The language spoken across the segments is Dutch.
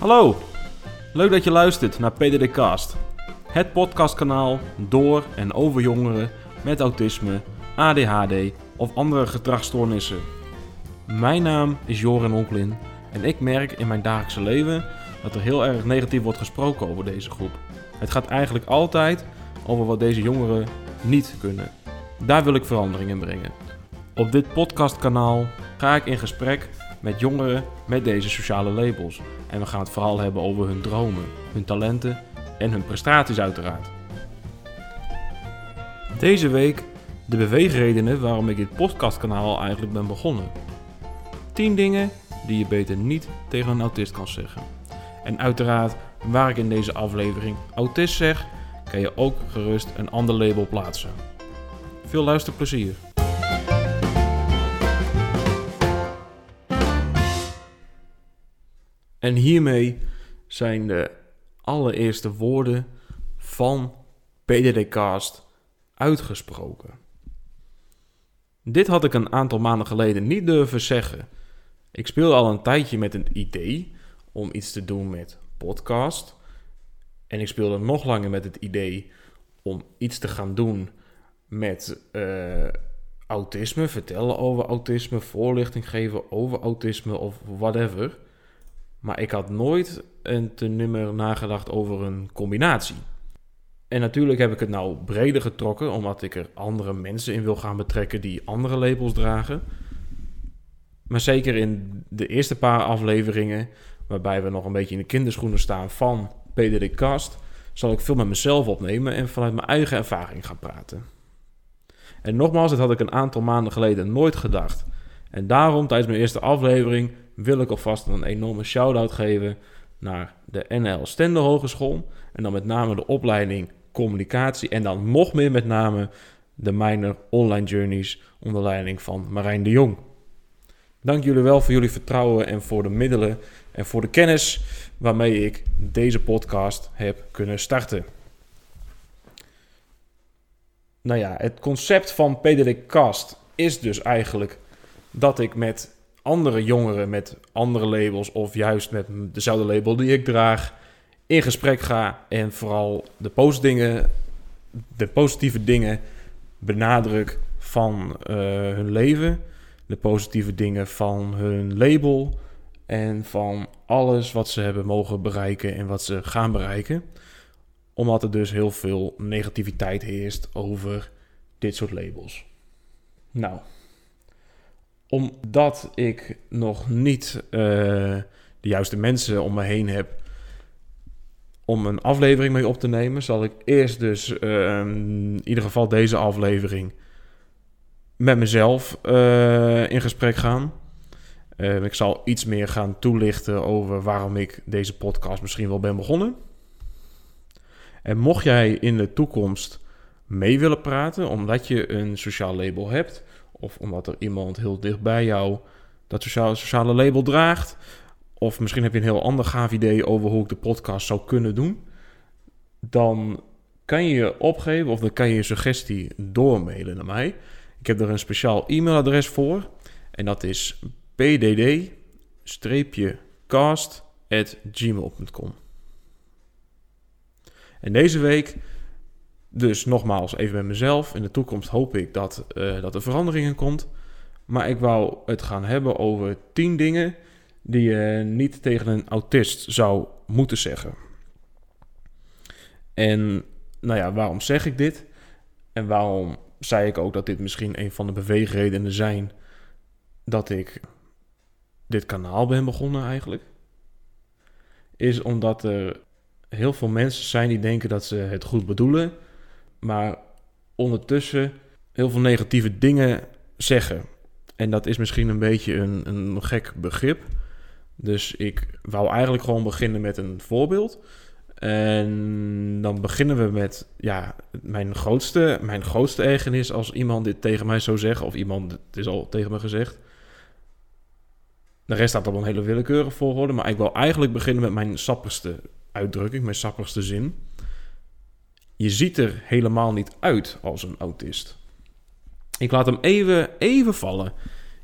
Hallo, leuk dat je luistert naar PDD Cast. Het podcastkanaal door en over jongeren met autisme, ADHD of andere gedragsstoornissen. Mijn naam is Joran Onklin en ik merk in mijn dagelijkse leven dat er heel erg negatief wordt gesproken over deze groep. Het gaat eigenlijk altijd over wat deze jongeren niet kunnen. Daar wil ik verandering in brengen. Op dit podcastkanaal ga ik in gesprek met jongeren met deze sociale labels. En we gaan het vooral hebben over hun dromen, hun talenten en hun prestaties uiteraard. Deze week de beweegredenen waarom ik dit podcastkanaal eigenlijk ben begonnen. 10 dingen die je beter niet tegen een autist kan zeggen. En uiteraard, waar ik in deze aflevering autist zeg, kan je ook gerust een ander label plaatsen. Veel luisterplezier. En hiermee zijn de allereerste woorden van PDD-cast uitgesproken. Dit had ik een aantal maanden geleden niet durven zeggen. Ik speelde al een tijdje met een idee om iets te doen met podcast. En ik speelde nog langer met het idee om iets te gaan doen met uh, autisme, vertellen over autisme, voorlichting geven over autisme of whatever. Maar ik had nooit een te nummer nagedacht over een combinatie. En natuurlijk heb ik het nou breder getrokken, omdat ik er andere mensen in wil gaan betrekken die andere labels dragen. Maar zeker in de eerste paar afleveringen, waarbij we nog een beetje in de kinderschoenen staan van PDD Cast, zal ik veel met mezelf opnemen en vanuit mijn eigen ervaring gaan praten. En nogmaals, dit had ik een aantal maanden geleden nooit gedacht. En daarom, tijdens mijn eerste aflevering, wil ik alvast een enorme shout-out geven naar de NL Stende Hogeschool. En dan met name de opleiding communicatie. En dan nog meer met name de Minor Online Journeys onder leiding van Marijn de Jong. Dank jullie wel voor jullie vertrouwen en voor de middelen en voor de kennis waarmee ik deze podcast heb kunnen starten. Nou ja, het concept van PDD Cast is dus eigenlijk dat ik met andere jongeren met andere labels of juist met dezelfde label die ik draag in gesprek ga en vooral de, de positieve dingen benadruk van uh, hun leven, de positieve dingen van hun label en van alles wat ze hebben mogen bereiken en wat ze gaan bereiken. Omdat er dus heel veel negativiteit heerst over dit soort labels. Nou, omdat ik nog niet uh, de juiste mensen om me heen heb om een aflevering mee op te nemen, zal ik eerst dus uh, in ieder geval deze aflevering met mezelf uh, in gesprek gaan. Uh, ik zal iets meer gaan toelichten over waarom ik deze podcast misschien wel ben begonnen. En mocht jij in de toekomst mee willen praten, omdat je een sociaal label hebt, of omdat er iemand heel dicht bij jou dat sociale, sociale label draagt. Of misschien heb je een heel ander gaaf idee over hoe ik de podcast zou kunnen doen. Dan kan je je opgeven of dan kan je je suggestie doormailen naar mij. Ik heb er een speciaal e-mailadres voor. En dat is pdd-cast.gmail.com En deze week dus nogmaals, even met mezelf. In de toekomst hoop ik dat, uh, dat er veranderingen komt. Maar ik wou het gaan hebben over 10 dingen die je niet tegen een autist zou moeten zeggen. En nou ja, waarom zeg ik dit? En waarom zei ik ook dat dit misschien een van de beweegredenen zijn dat ik dit kanaal ben begonnen eigenlijk? Is omdat er heel veel mensen zijn die denken dat ze het goed bedoelen maar ondertussen heel veel negatieve dingen zeggen. En dat is misschien een beetje een, een gek begrip. Dus ik wou eigenlijk gewoon beginnen met een voorbeeld. En dan beginnen we met ja, mijn grootste, mijn grootste ergernis als iemand dit tegen mij zou zeggen, of iemand, het is al tegen me gezegd. De rest staat op een hele willekeurige volgorde, maar ik wil eigenlijk beginnen met mijn sappigste uitdrukking, mijn sappigste zin je ziet er helemaal niet uit als een autist. Ik laat hem even, even vallen.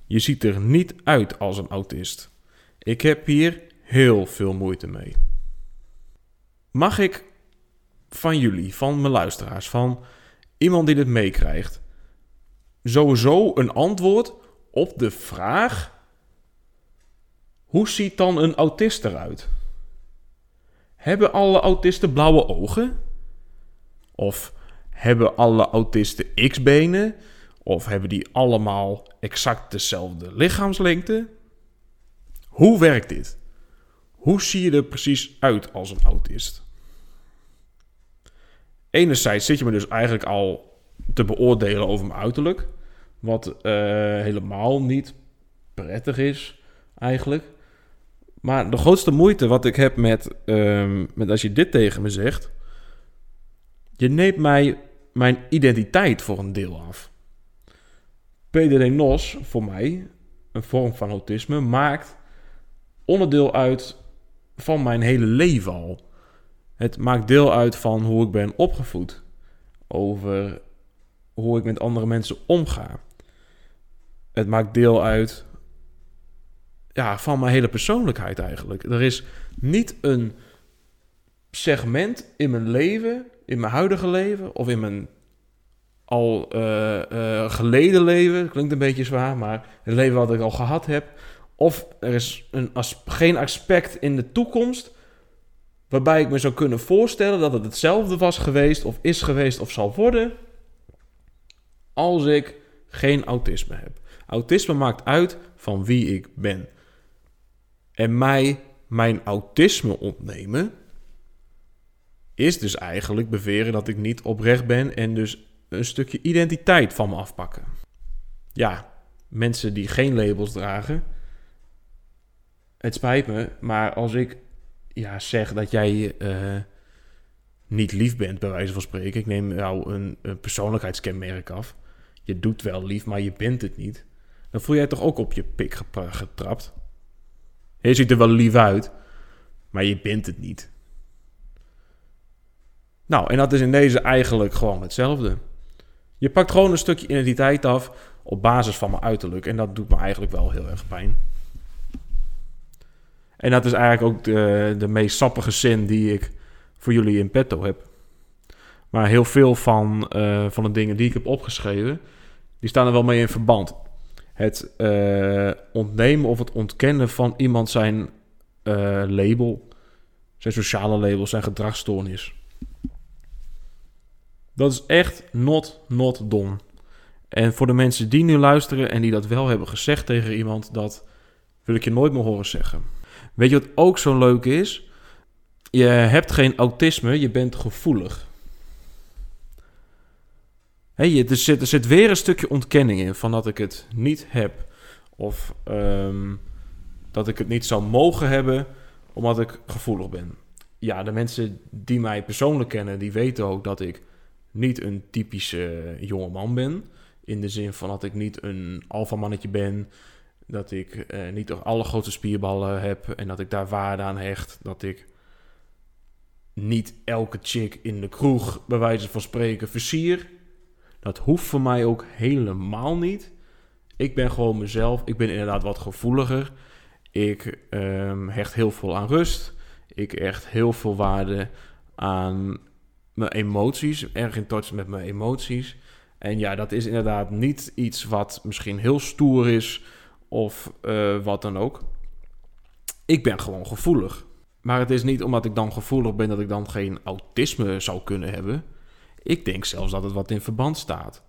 Je ziet er niet uit als een autist. Ik heb hier heel veel moeite mee. Mag ik van jullie, van mijn luisteraars, van iemand die dit meekrijgt, sowieso een antwoord op de vraag: hoe ziet dan een autist eruit? Hebben alle autisten blauwe ogen? Of hebben alle autisten X-benen? Of hebben die allemaal exact dezelfde lichaamslengte? Hoe werkt dit? Hoe zie je er precies uit als een autist? Enerzijds zit je me dus eigenlijk al te beoordelen over mijn uiterlijk. Wat uh, helemaal niet prettig is, eigenlijk. Maar de grootste moeite wat ik heb met, um, met als je dit tegen me zegt. Je neemt mij mijn identiteit voor een deel af. PDD-NOS, voor mij, een vorm van autisme, maakt onderdeel uit van mijn hele leven al. Het maakt deel uit van hoe ik ben opgevoed. Over hoe ik met andere mensen omga. Het maakt deel uit ja, van mijn hele persoonlijkheid eigenlijk. Er is niet een segment in mijn leven, in mijn huidige leven of in mijn al uh, geleden leven, klinkt een beetje zwaar, maar het leven wat ik al gehad heb, of er is een geen aspect in de toekomst waarbij ik me zou kunnen voorstellen dat het hetzelfde was geweest, of is geweest, of zal worden, als ik geen autisme heb. Autisme maakt uit van wie ik ben. En mij mijn autisme ontnemen is dus eigenlijk beweren dat ik niet oprecht ben en dus een stukje identiteit van me afpakken. Ja, mensen die geen labels dragen, het spijt me, maar als ik ja, zeg dat jij uh, niet lief bent, bij wijze van spreken, ik neem jou een, een persoonlijkheidskenmerk af. Je doet wel lief, maar je bent het niet. Dan voel jij toch ook op je pik getrapt. Je ziet er wel lief uit, maar je bent het niet. Nou, en dat is in deze eigenlijk gewoon hetzelfde. Je pakt gewoon een stukje identiteit af op basis van mijn uiterlijk. En dat doet me eigenlijk wel heel erg pijn. En dat is eigenlijk ook de, de meest sappige zin die ik voor jullie in petto heb. Maar heel veel van, uh, van de dingen die ik heb opgeschreven, die staan er wel mee in verband. Het uh, ontnemen of het ontkennen van iemand zijn uh, label, zijn sociale label, zijn gedragsstoornis. Dat is echt not, not done. En voor de mensen die nu luisteren en die dat wel hebben gezegd tegen iemand, dat wil ik je nooit meer horen zeggen. Weet je wat ook zo leuk is? Je hebt geen autisme, je bent gevoelig. Hey, er, zit, er zit weer een stukje ontkenning in van dat ik het niet heb. Of um, dat ik het niet zou mogen hebben omdat ik gevoelig ben. Ja, de mensen die mij persoonlijk kennen, die weten ook dat ik niet een typische jonge man ben. In de zin van dat ik niet een alfamannetje ben. Dat ik eh, niet de allergrootste spierballen heb en dat ik daar waarde aan hecht. Dat ik niet elke chick in de kroeg, bij wijze van spreken, versier. Dat hoeft voor mij ook helemaal niet. Ik ben gewoon mezelf. Ik ben inderdaad wat gevoeliger. Ik um, hecht heel veel aan rust. Ik hecht heel veel waarde aan mijn emoties. Erg in touch met mijn emoties. En ja, dat is inderdaad niet iets wat misschien heel stoer is of uh, wat dan ook. Ik ben gewoon gevoelig. Maar het is niet omdat ik dan gevoelig ben dat ik dan geen autisme zou kunnen hebben. Ik denk zelfs dat het wat in verband staat.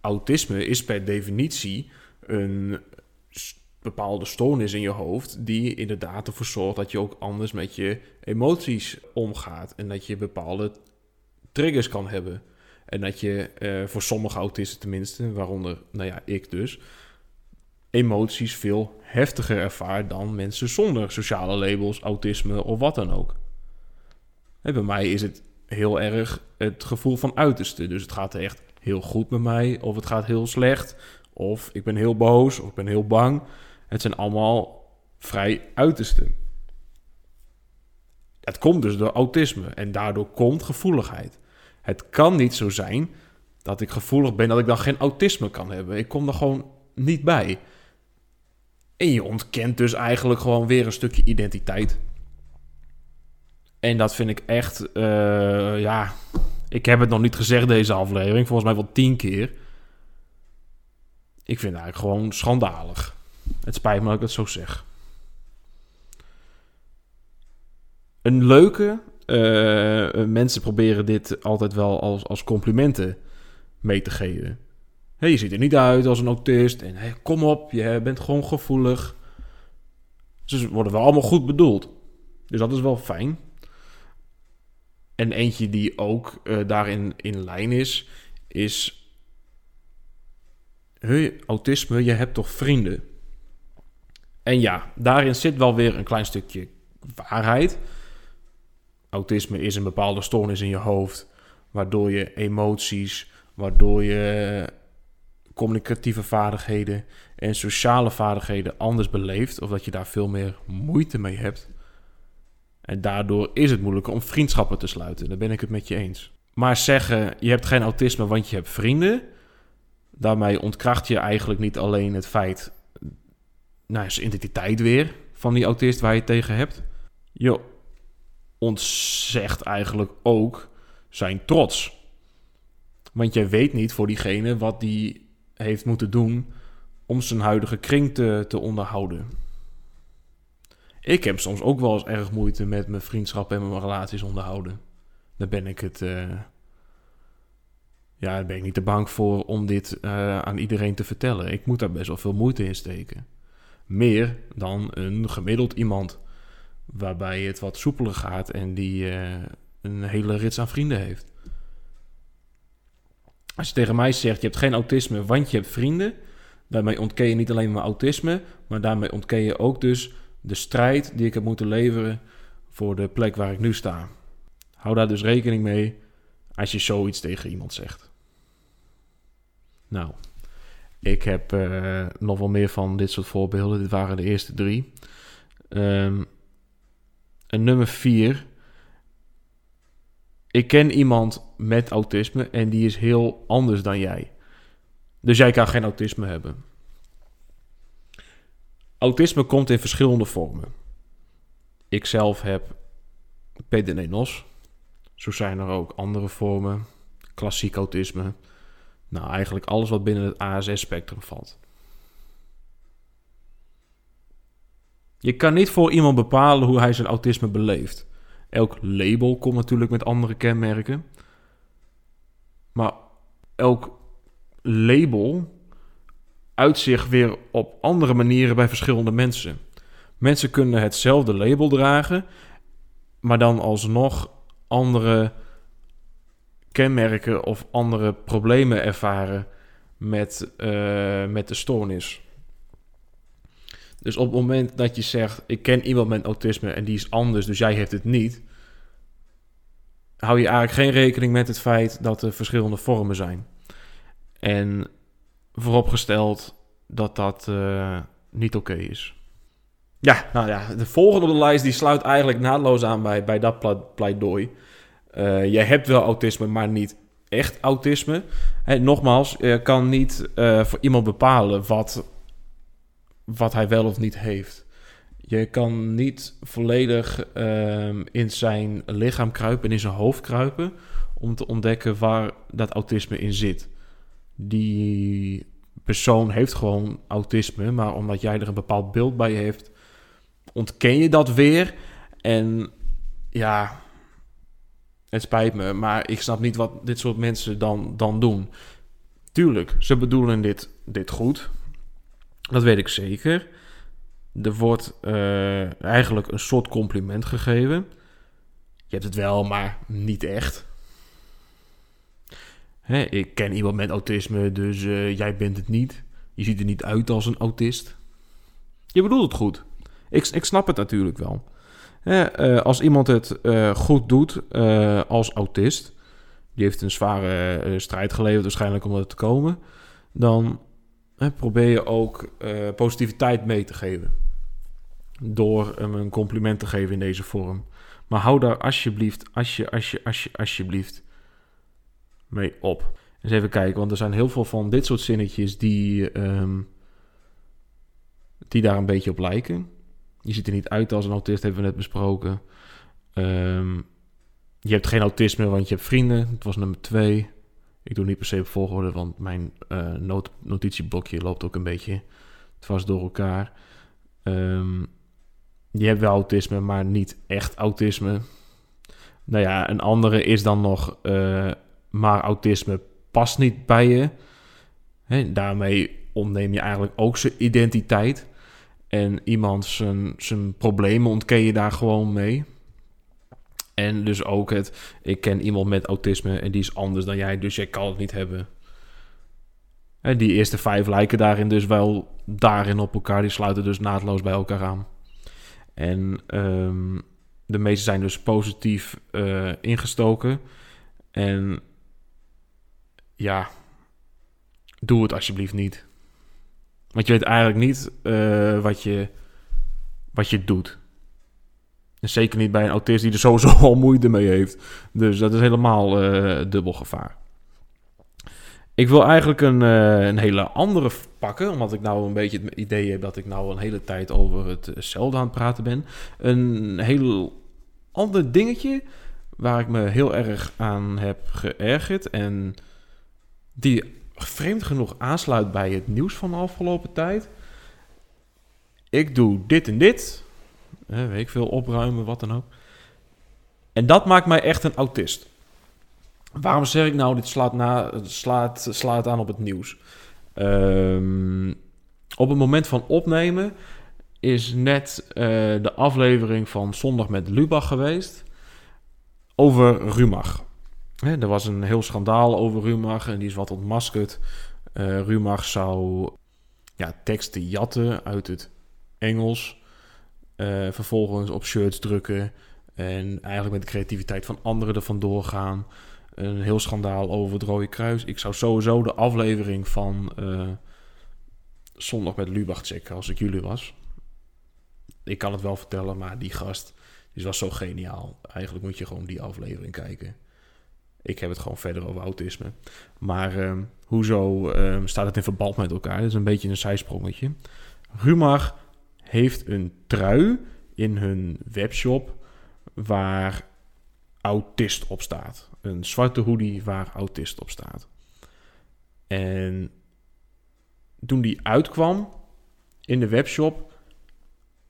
Autisme is per definitie een bepaalde stoornis in je hoofd die inderdaad ervoor zorgt dat je ook anders met je emoties omgaat en dat je bepaalde triggers kan hebben. En dat je uh, voor sommige autisten tenminste, waaronder, nou ja, ik dus, emoties veel heftiger ervaart dan mensen zonder sociale labels, autisme of wat dan ook. Bij mij is het heel erg het gevoel van uiterste. Dus het gaat echt heel goed met mij, of het gaat heel slecht, of ik ben heel boos, of ik ben heel bang. Het zijn allemaal vrij uiterste. Het komt dus door autisme en daardoor komt gevoeligheid. Het kan niet zo zijn dat ik gevoelig ben dat ik dan geen autisme kan hebben. Ik kom er gewoon niet bij. En je ontkent dus eigenlijk gewoon weer een stukje identiteit. En dat vind ik echt, eh, ja, ik heb het nog niet gezegd deze aflevering, volgens mij wel tien keer. Ik vind het eigenlijk gewoon schandalig. Het spijt me dat ik het zo zeg. Een leuke, uh, mensen proberen dit altijd wel als, als complimenten mee te geven. Hey, je ziet er niet uit als een autist. En hey, kom op, je bent gewoon gevoelig. Ze worden wel allemaal goed bedoeld. Dus dat is wel fijn. En eentje die ook uh, daarin in lijn is, is... Hey, autisme, je hebt toch vrienden? En ja, daarin zit wel weer een klein stukje waarheid. Autisme is een bepaalde stoornis in je hoofd, waardoor je emoties, waardoor je communicatieve vaardigheden en sociale vaardigheden anders beleeft, of dat je daar veel meer moeite mee hebt. En daardoor is het moeilijker om vriendschappen te sluiten. Daar ben ik het met je eens. Maar zeggen, je hebt geen autisme, want je hebt vrienden. Daarmee ontkracht je eigenlijk niet alleen het feit, nou, zijn identiteit weer van die autist waar je tegen hebt. Je ontzegt eigenlijk ook zijn trots. Want jij weet niet voor diegene wat die heeft moeten doen om zijn huidige kring te, te onderhouden. Ik heb soms ook wel eens erg moeite met mijn vriendschap en mijn relaties onderhouden. Daar ben ik het. Uh, ja, daar ben ik niet te bang voor om dit uh, aan iedereen te vertellen. Ik moet daar best wel veel moeite in steken. Meer dan een gemiddeld iemand. Waarbij het wat soepeler gaat en die uh, een hele rits aan vrienden heeft. Als je tegen mij zegt, je hebt geen autisme, want je hebt vrienden. Daarmee ontken je niet alleen mijn autisme, maar daarmee ontken je ook dus de strijd die ik heb moeten leveren voor de plek waar ik nu sta. Hou daar dus rekening mee als je zoiets tegen iemand zegt. Nou, ik heb uh, nog wel meer van dit soort voorbeelden. Dit waren de eerste drie. Um, nummer vier. Ik ken iemand met autisme en die is heel anders dan jij. Dus jij kan geen autisme hebben. Autisme komt in verschillende vormen. Ik zelf heb PDD-NOS. Zo zijn er ook andere vormen. Klassiek autisme. Nou, eigenlijk alles wat binnen het ASS-spectrum valt. Je kan niet voor iemand bepalen hoe hij zijn autisme beleeft. Elk label komt natuurlijk met andere kenmerken. Maar elk label uitzicht weer op andere manieren bij verschillende mensen. Mensen kunnen hetzelfde label dragen, maar dan alsnog andere kenmerken of andere problemen ervaren met, uh, met de stoornis. Dus op het moment dat je zegt: Ik ken iemand met autisme en die is anders, dus jij hebt het niet. Hou je eigenlijk geen rekening met het feit dat er verschillende vormen zijn. En vooropgesteld dat dat uh, niet oké is. Ja, nou ja, de volgende op de lijst die sluit eigenlijk naadloos aan bij, bij dat pleidooi. Uh, je hebt wel autisme, maar niet echt autisme. Hey, nogmaals, je kan niet uh, voor iemand bepalen wat, wat hij wel of niet heeft. Je kan niet volledig uh, in zijn lichaam kruipen en in zijn hoofd kruipen om te ontdekken waar dat autisme in zit. Die persoon heeft gewoon autisme, maar omdat jij er een bepaald beeld bij heeft, ontken je dat weer. En ja, het spijt me, maar ik snap niet wat dit soort mensen dan, dan doen. Tuurlijk, ze bedoelen dit, dit goed. Dat weet ik zeker. Er wordt uh, eigenlijk een soort compliment gegeven. Je hebt het wel, maar niet echt. Ik ken iemand met autisme, dus uh, jij bent het niet. Je ziet er niet uit als een autist. Je bedoelt het goed. Ik, ik snap het natuurlijk wel. Hè, uh, als iemand het uh, goed doet als autist, die heeft een zware strijd geleverd waarschijnlijk om er te komen, dan probeer je ook positiviteit mee te geven. Door hem een compliment te geven in deze vorm. Maar hou daar alsjeblieft, alsje, alsje, alsje, alsjeblieft mee op. Eens even kijken, want er zijn heel veel van dit soort zinnetjes die, um, die daar een beetje op lijken. Je ziet er niet uit als een autist, hebben we net besproken. Ehm, je hebt geen autisme, want je hebt vrienden. Het was nummer twee. Ik doe niet per se op volgorde, want mijn uh, notitieblokje loopt ook een beetje vast door elkaar. Um, je hebt wel autisme, maar niet echt autisme. Nou ja, een andere is dan nog, uh, maar autisme past niet bij je. Daarmee ontneem je eigenlijk ook zijn identiteit. En iemand zijn, zijn problemen ontken je daar gewoon mee. En dus ook het, ik ken iemand met autisme en die is anders dan jij, dus jij kan het niet hebben. En die eerste vijf lijken daarin dus wel daarin op elkaar, die sluiten dus naadloos bij elkaar aan. En um, de meeste zijn dus positief uh, ingestoken. En ja, doe het alsjeblieft niet. Want je weet eigenlijk niet uh, wat, je, wat je doet. En zeker niet bij een autist die er sowieso al moeite mee heeft. Dus dat is helemaal uh, dubbel gevaar. Ik wil eigenlijk een, uh, een hele andere pakken, omdat ik nou een beetje het idee heb dat ik nou een hele tijd over hetzelfde aan het praten ben. Een heel ander dingetje waar ik me heel erg aan heb geërgerd en die vreemd genoeg aansluit bij het nieuws van de afgelopen tijd. Ik doe dit en dit, weet ik veel, opruimen, wat dan ook. En dat maakt mij echt een autist. Waarom zeg ik nou, dit slaat, na, slaat, slaat aan op het nieuws? Um, op het moment van opnemen is net uh, de aflevering van Zondag met Lubach geweest over Rumach. Hè, er was een heel schandaal over Rumach en die is wat ontmaskerd. Uh, Rumach zou ja, teksten jatten uit het Engels, uh, vervolgens op shirts drukken en eigenlijk met de creativiteit van anderen er vandoor gaan een heel schandaal over het Rode Kruis. Ik zou sowieso de aflevering van uh, Zondag met Lubach checken als ik jullie was. Ik kan het wel vertellen, maar die gast was zo geniaal. Eigenlijk moet je gewoon die aflevering kijken. Ik heb het gewoon verder over autisme. Maar uh, hoezo uh, staat het in verband met elkaar? Dat is een beetje een zijsprongetje. Rumach heeft een trui in hun webshop waar autist op staat. Een zwarte hoodie waar autist op staat. En toen die uitkwam in de webshop,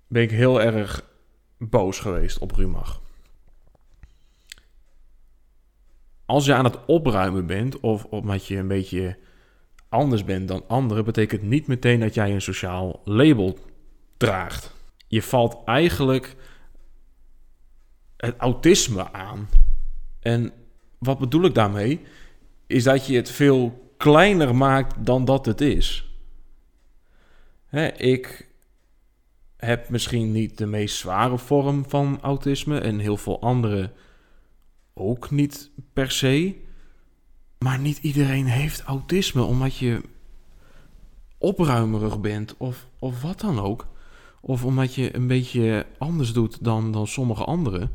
ben ik heel erg boos geweest op Rumach. Als je aan het opruimen bent, of omdat je een beetje anders bent dan anderen, betekent niet meteen dat jij een sociaal label draagt. Je valt eigenlijk het autisme aan. En wat bedoel ik daarmee? Is dat je het veel kleiner maakt dan dat het is. Hè, ik heb misschien niet de meest zware vorm van autisme en heel veel anderen ook niet per se. Maar niet iedereen heeft autisme omdat je opruimerig bent of, of wat dan ook. Of omdat je een beetje anders doet dan, dan sommige anderen.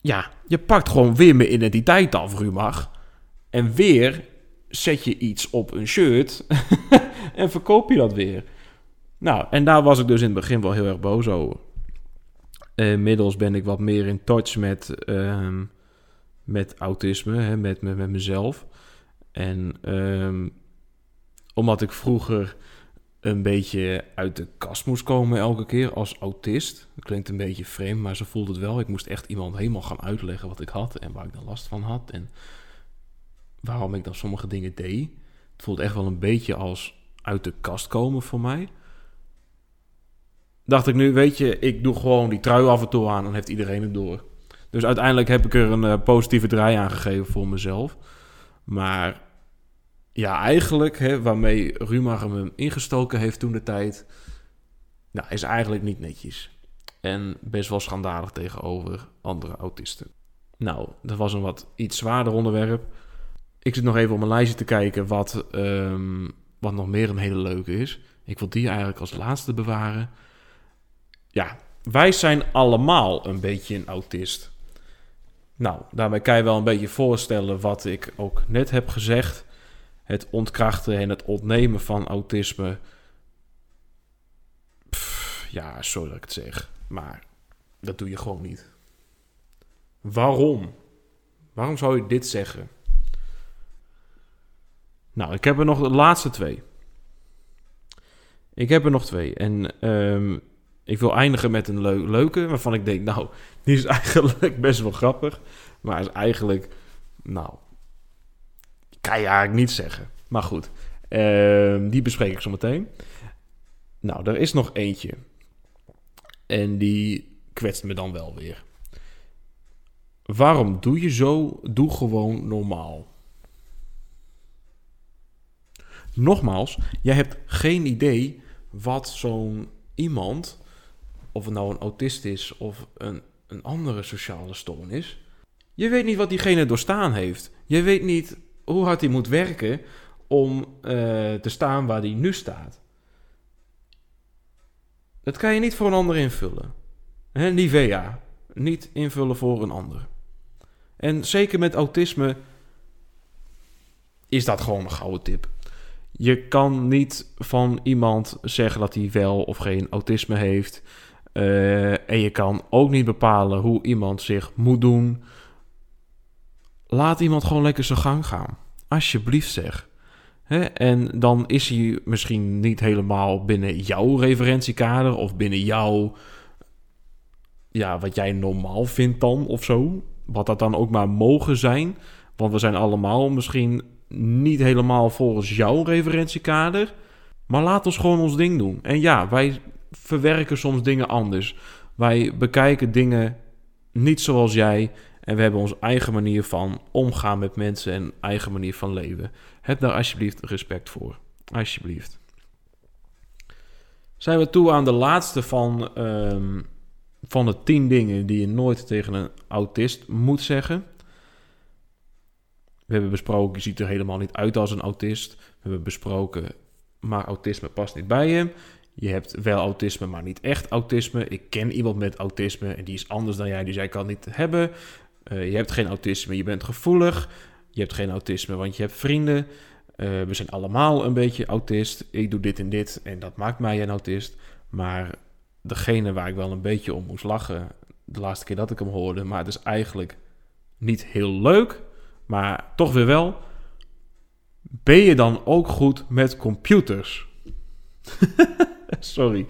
Ja, je pakt gewoon weer mijn identiteit af, Rumach. En weer zet je iets op een shirt en verkoop je dat weer. Nou, en daar was ik dus in het begin wel heel erg boos over. Inmiddels ben ik wat meer in touch met, uh, met autisme, hè, met, met, met mezelf. En um, omdat ik vroeger een beetje uit de kast moest komen elke keer als autist. Klinkt een beetje vreemd, maar ze voelde het wel. Ik moest echt iemand helemaal gaan uitleggen wat ik had en waar ik dan last van had. En waarom ik dan sommige dingen deed. Het voelt echt wel een beetje als uit de kast komen voor mij. Dacht ik nu, weet je, ik doe gewoon die trui af en toe aan en heeft iedereen het door. Dus uiteindelijk heb ik er een uh, positieve draai aan gegeven voor mezelf. Maar ja, eigenlijk, hè, waarmee Rumach hem ingestoken heeft toen de tijd, nou, is eigenlijk niet netjes. En best wel schandalig tegenover andere autisten. Nou, dat was een wat iets zwaarder onderwerp. Ik zit nog even op mijn lijstje te kijken wat, um, wat nog meer een hele leuke is. Ik wil die eigenlijk als laatste bewaren. Ja, wij zijn allemaal een beetje een autist. Nou, daarmee kan je wel een beetje voorstellen wat ik ook net heb gezegd het ontkrachten en het ontnemen van autisme ja, sorry dat ik het zeg, maar dat doe je gewoon niet. Waarom? Waarom zou je dit zeggen? Nou, ik heb er nog de laatste twee. Ik heb er nog twee. En ehm, ik wil eindigen met een leuke, waarvan ik denk, nou, die is eigenlijk best wel grappig. Maar is eigenlijk, nou, kan je eigenlijk niet zeggen. Maar goed, ehm, die bespreek ik zo meteen. Nou, er is nog eentje. En die kwetst me dan wel weer. Waarom doe je zo? Doe gewoon normaal. Nogmaals, jij hebt geen idee wat zo'n iemand, of het nou een autist is of een, een andere sociale stoornis, je weet niet wat diegene doorstaan heeft. Je weet niet hoe hard hij moet werken om uh, te staan waar hij nu staat. Dat kan je niet voor een ander invullen. Nivea, niet invullen voor een ander. En zeker met autisme is dat gewoon een gouden tip. Je kan niet van iemand zeggen dat hij wel of geen autisme heeft. Uh, en je kan ook niet bepalen hoe iemand zich moet doen. Laat iemand gewoon lekker zijn gang gaan. Alsjeblieft zeg. En dan is hij misschien niet helemaal binnen jouw referentiekader of binnen jouw, ja, wat jij normaal vindt dan of zo. Wat dat dan ook maar mogen zijn. Want we zijn allemaal misschien niet helemaal volgens jouw referentiekader. Maar laat ons gewoon ons ding doen. En ja, wij verwerken soms dingen anders. Wij bekijken dingen niet zoals jij. En we hebben onze eigen manier van omgaan met mensen en eigen manier van leven. Heb daar alsjeblieft respect voor. Alsjeblieft. Zijn we toe aan de laatste van, um, van de tien dingen die je nooit tegen een autist moet zeggen. We hebben besproken, je ziet er helemaal niet uit als een autist. We hebben besproken, maar autisme past niet bij je. Je hebt wel autisme, maar niet echt autisme. Ik ken iemand met autisme en die is anders dan jij, dus jij kan niet hebben. Uh, je hebt geen autisme, je bent gevoelig. Je hebt geen autisme, want je hebt vrienden. Uh, we zijn allemaal een beetje autist. Ik doe dit en dit en dat maakt mij een autist. Maar degene waar ik wel een beetje om moest lachen, de laatste keer dat ik hem hoorde, maar het is eigenlijk niet heel leuk, maar toch weer wel. Ben je dan ook goed met computers? Sorry.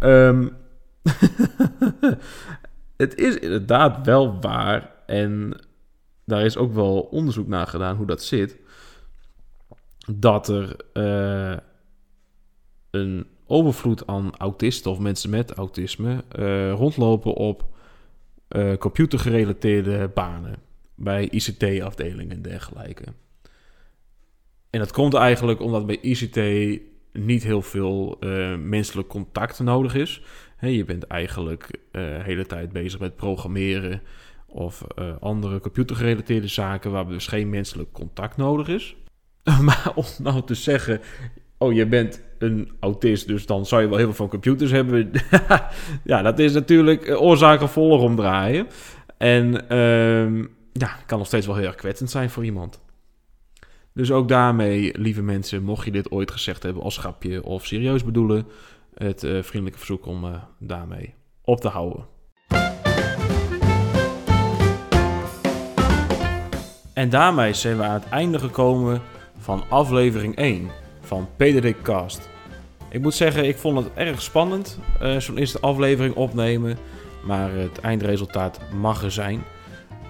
Um, het is inderdaad wel waar. En daar is ook wel onderzoek naar gedaan hoe dat zit. Dat er uh, een overvloed aan autisten of mensen met autisme uh, rondlopen op uh, computergerelateerde banen bij ICT-afdelingen en dergelijke. En dat komt eigenlijk omdat bij ICT niet heel veel uh, menselijk contact nodig is. je bent eigenlijk de uh, hele tijd bezig met programmeren of uh, andere computergerelateerde zaken waar dus geen menselijk contact nodig is. maar om nou te zeggen, oh je bent een autist, dus dan zou je wel heel veel van computers hebben. ja, dat is natuurlijk oorzaak en volg omdraaien. En ehm, ja, kan nog steeds wel heel erg kwetsend zijn voor iemand. Dus ook daarmee, lieve mensen, mocht je dit ooit gezegd hebben als grapje of serieus bedoelen, het uh, vriendelijke verzoek om uh, daarmee op te houden. En daarmee zijn we aan het einde gekomen van aflevering 1 van PDD Cast. Ik moet zeggen, ik vond het erg spannend, uh, zo'n eerste aflevering opnemen. Maar het eindresultaat mag er zijn.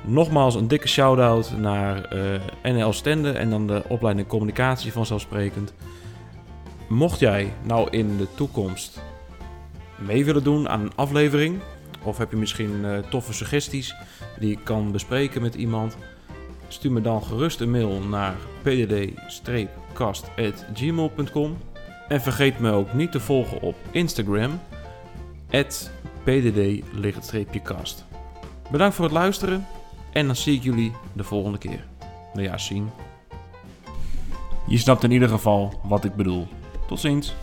Nogmaals een dikke shout-out naar eh, NL Stende en dan de opleiding communicatie vanzelfsprekend. Mocht jij nou in de toekomst mee willen doen aan een aflevering, of heb je misschien uh, toffe suggesties die ik kan bespreken met iemand, stuur me dan gerust een mail naar pdd-kast.gmail.com. En vergeet me ook niet te volgen op Instagram, pdd-kast. Bedankt voor het luisteren en dan zie ik jullie de volgende keer. Nou ja, zien. Je snapt in ieder geval wat ik bedoel. Tot ziens.